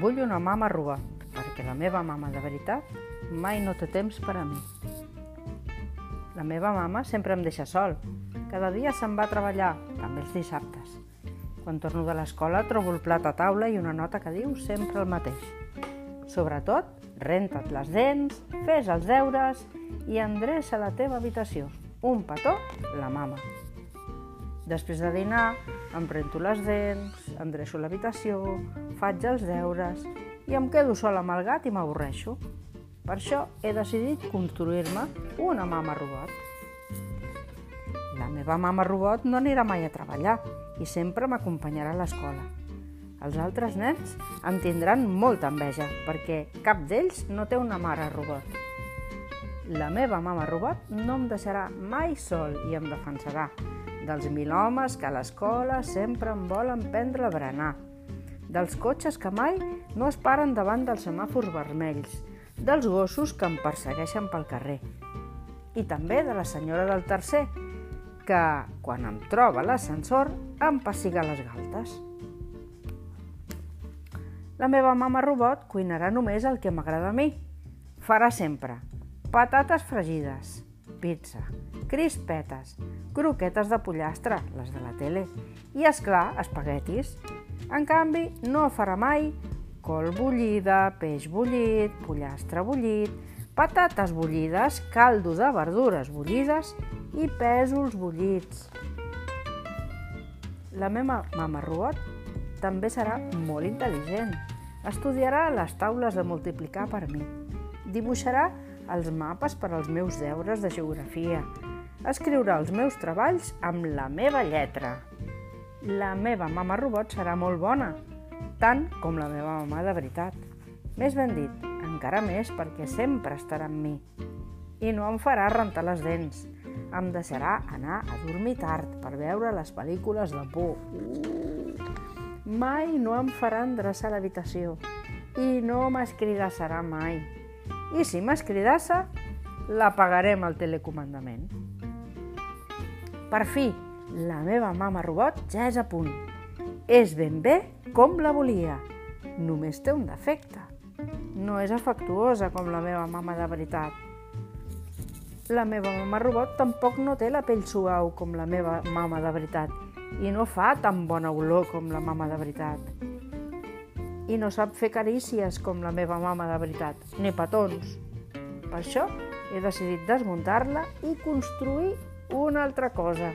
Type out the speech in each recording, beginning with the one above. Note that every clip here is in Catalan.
Vull una mama robot, perquè la meva mama de veritat mai no té temps per a mi. La meva mama sempre em deixa sol. Cada dia se'n va a treballar, també els dissabtes. Quan torno de l'escola trobo el plat a taula i una nota que diu sempre el mateix. Sobretot, renta't les dents, fes els deures i endreça la teva habitació. Un petó, la mama. Després de dinar, em rento les dents, endreço l'habitació, faig els deures i em quedo sola amb el gat i m'avorreixo. Per això he decidit construir-me una mama robot. La meva mama robot no anirà mai a treballar i sempre m'acompanyarà a l'escola. Els altres nens em tindran molta enveja perquè cap d'ells no té una mare robot. La meva mama robot no em deixarà mai sol i em defensarà dels mil homes que a l'escola sempre em volen prendre a berenar, dels cotxes que mai no es paren davant dels semàfors vermells, dels gossos que em persegueixen pel carrer i també de la senyora del tercer, que, quan em troba l'ascensor, em pessiga les galtes. La meva mama robot cuinarà només el que m'agrada a mi. Farà sempre patates fregides, pizza, crispetes, croquetes de pollastre, les de la tele, i, és clar espaguetis. En canvi, no farà mai col bullida, peix bullit, pollastre bullit, patates bullides, caldo de verdures bullides i pèsols bullits. La meva mama robot també serà molt intel·ligent. Estudiarà les taules de multiplicar per mi. Dibuixarà els mapes per als meus deures de geografia, escriurà els meus treballs amb la meva lletra. La meva mama robot serà molt bona, tant com la meva mama de veritat. Més ben dit, encara més perquè sempre estarà amb mi. I no em farà rentar les dents. Em deixarà anar a dormir tard per veure les pel·lícules de por. Uh! Mai no em farà endreçar l'habitació i no m'escridassarà mai. I si m'escridassa, la pagarem al telecomandament. Per fi, la meva mama robot ja és a punt. És ben bé com la volia. Només té un defecte. No és afectuosa com la meva mama de veritat. La meva mama robot tampoc no té la pell suau com la meva mama de veritat i no fa tan bona olor com la mama de veritat. I no sap fer carícies com la meva mama de veritat, ni petons. Per això he decidit desmuntar-la i construir una altra cosa.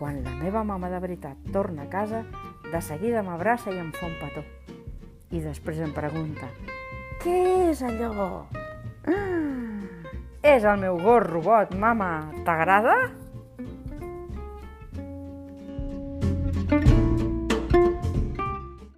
Quan la meva mama de veritat torna a casa, de seguida m'abraça i em fa un petó. I després em pregunta, què és allò? Ah, és el meu gos robot, mama, t'agrada?